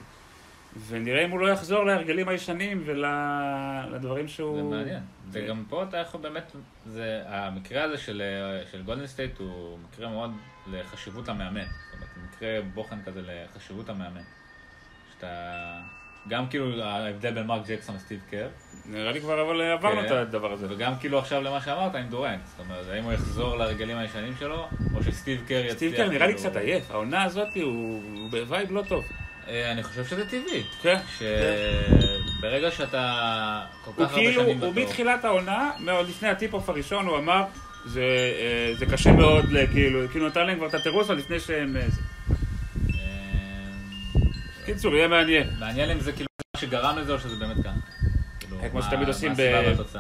ונראה אם הוא לא יחזור להרגלים הישנים ולדברים שהוא... זה מעניין. וגם פה אתה יכול באמת, זה, המקרה הזה של, אה, של גולדן סטייט הוא מקרה מאוד לחשיבות המאמן. זאת אומרת, מקרה בוחן כזה לחשיבות המאמן. שאתה, גם כאילו ההבדל בין מרק ג'קסון לסטיב קר, נראה לי כבר אבל עברנו כן. את הדבר הזה. וגם כאילו עכשיו למה שאמרת עם דורנט. זאת אומרת, האם הוא יחזור להרגלים הישנים שלו, או שסטיב קר יצליח... סטיב קר נראה לי כאילו- קצת עייף, העונה הזאת הוא ב vibe לא טוב. אה, אני חושב שזה טבעי. כן. שברגע שאתה כל כך הרבה כאילו, שנים הוא בתור... מתחילת העונה, מאוד לפני ה tip-off הראשון, הוא אמר, זה, אה, זה קשה מאוד, כאילו, כאילו נתן להם כבר את התירוץ עוד לפני שהם... קיצור, יהיה מעניין. מעניין אם זה כאילו מה שגרם לזה או שזה באמת כאן. כאילו, כמו מה- שתמיד עושים.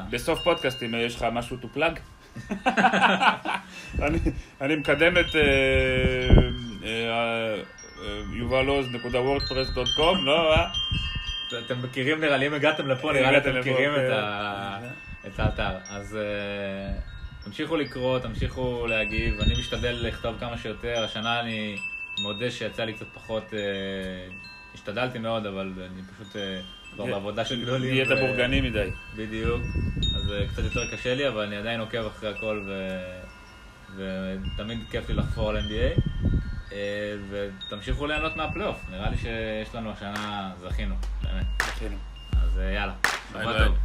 בסוף פודקאסטים, יש לך משהו to plug? אני- מקדם את אה, אה, אה, יובל עוז.וורדפרס.קום, לא? אתם מכירים נראה לי, אם הגעתם לפה נראה לי אתם מכירים כן. את האתר. אז תמשיכו לקרוא, תמשיכו להגיב, אני משתדל לכתוב כמה שיותר. השנה אני מודה שיצא לי קצת פחות, השתדלתי מאוד, אבל אני פשוט אה, כבר בעבודה של גדולים. נהיית בורגני מדי. בדיוק. אז אה, קצת יותר קשה לי, אבל אני עדיין עוקב אחרי הכל, ותמיד כיף לי לחפור על NBA. אה, ותמשיכו ליהנות מהפלייאוף, נראה לי שיש לנו השנה, זכינו, באמת. זכינו. אז יאללה, שבוע טוב.